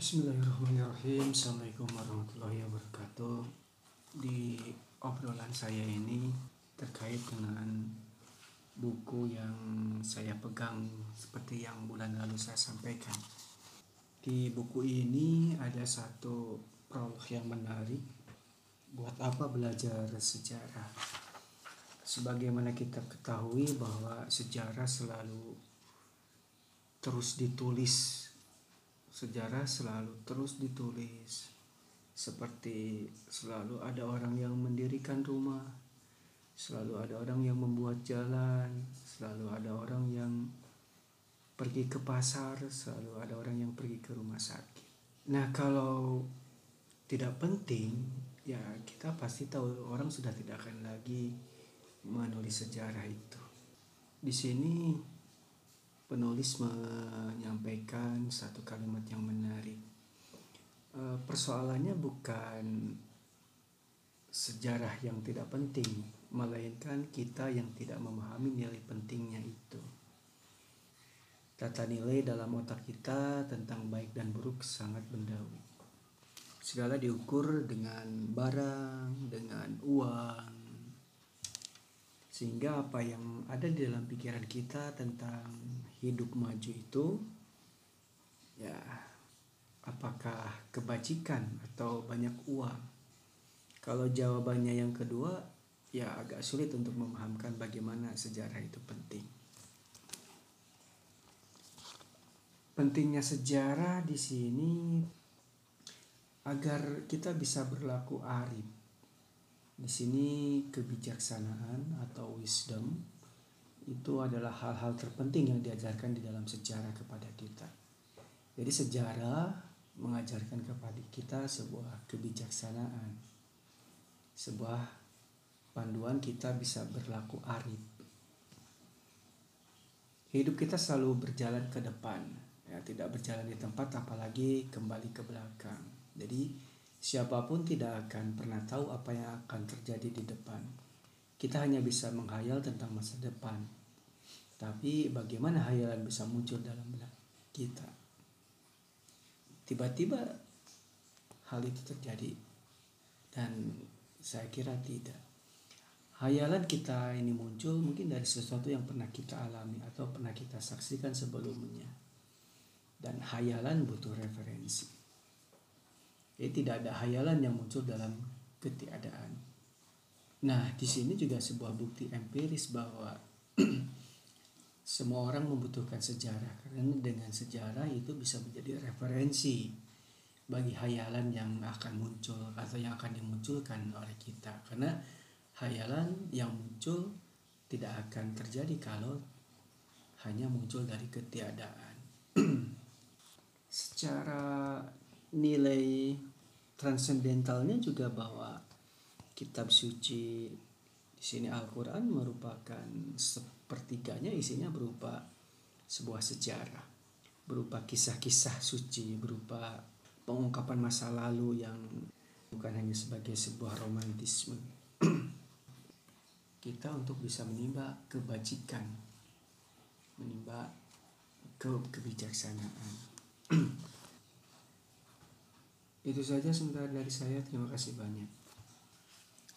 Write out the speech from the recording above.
Assalamualaikum warahmatullahi wabarakatuh. Di obrolan saya ini terkait dengan buku yang saya pegang seperti yang bulan lalu saya sampaikan. Di buku ini ada satu prolog yang menarik. Buat apa belajar sejarah? Sebagaimana kita ketahui bahwa sejarah selalu terus ditulis sejarah selalu terus ditulis. Seperti selalu ada orang yang mendirikan rumah. Selalu ada orang yang membuat jalan. Selalu ada orang yang pergi ke pasar. Selalu ada orang yang pergi ke rumah sakit. Nah kalau tidak penting ya kita pasti tahu orang sudah tidak akan lagi menulis sejarah itu. Di sini penulis menyampaikan satu kalimat yang menarik. E, persoalannya bukan sejarah yang tidak penting, melainkan kita yang tidak memahami nilai pentingnya itu. Tata nilai dalam otak kita tentang baik dan buruk sangat bendawi. Segala diukur dengan barang, dengan uang, sehingga apa yang ada di dalam pikiran kita tentang hidup maju itu apakah kebajikan atau banyak uang? Kalau jawabannya yang kedua ya agak sulit untuk memahamkan bagaimana sejarah itu penting. Pentingnya sejarah di sini agar kita bisa berlaku arif. Di sini kebijaksanaan atau wisdom itu adalah hal-hal terpenting yang diajarkan di dalam sejarah kepada kita. Jadi sejarah mengajarkan kepada kita sebuah kebijaksanaan, sebuah panduan kita bisa berlaku arif. Hidup kita selalu berjalan ke depan, ya tidak berjalan di tempat apalagi kembali ke belakang. Jadi siapa pun tidak akan pernah tahu apa yang akan terjadi di depan. Kita hanya bisa menghayal tentang masa depan, tapi bagaimana hayalan bisa muncul dalam benak kita? Tiba-tiba hal itu terjadi dan saya kira tidak. Hayalan kita ini muncul mungkin dari sesuatu yang pernah kita alami atau pernah kita saksikan sebelumnya. Dan hayalan butuh referensi. Jadi tidak ada hayalan yang muncul dalam ketiadaan. Nah, di sini juga sebuah bukti empiris bahwa semua orang membutuhkan sejarah. Karena dengan sejarah itu bisa menjadi referensi bagi hayalan yang akan muncul atau yang akan dimunculkan oleh kita. Karena hayalan yang muncul tidak akan terjadi kalau hanya muncul dari ketiadaan. Secara nilai transendentalnya juga bahwa kitab suci di sini Al-Qur'an merupakan sepertiganya isinya berupa sebuah sejarah, berupa kisah-kisah suci, berupa pengungkapan masa lalu yang bukan hanya sebagai sebuah romantisme. Kita untuk bisa menimba kebajikan, menimba ke kebijaksanaan. Itu saja sementara dari saya. Terima kasih banyak.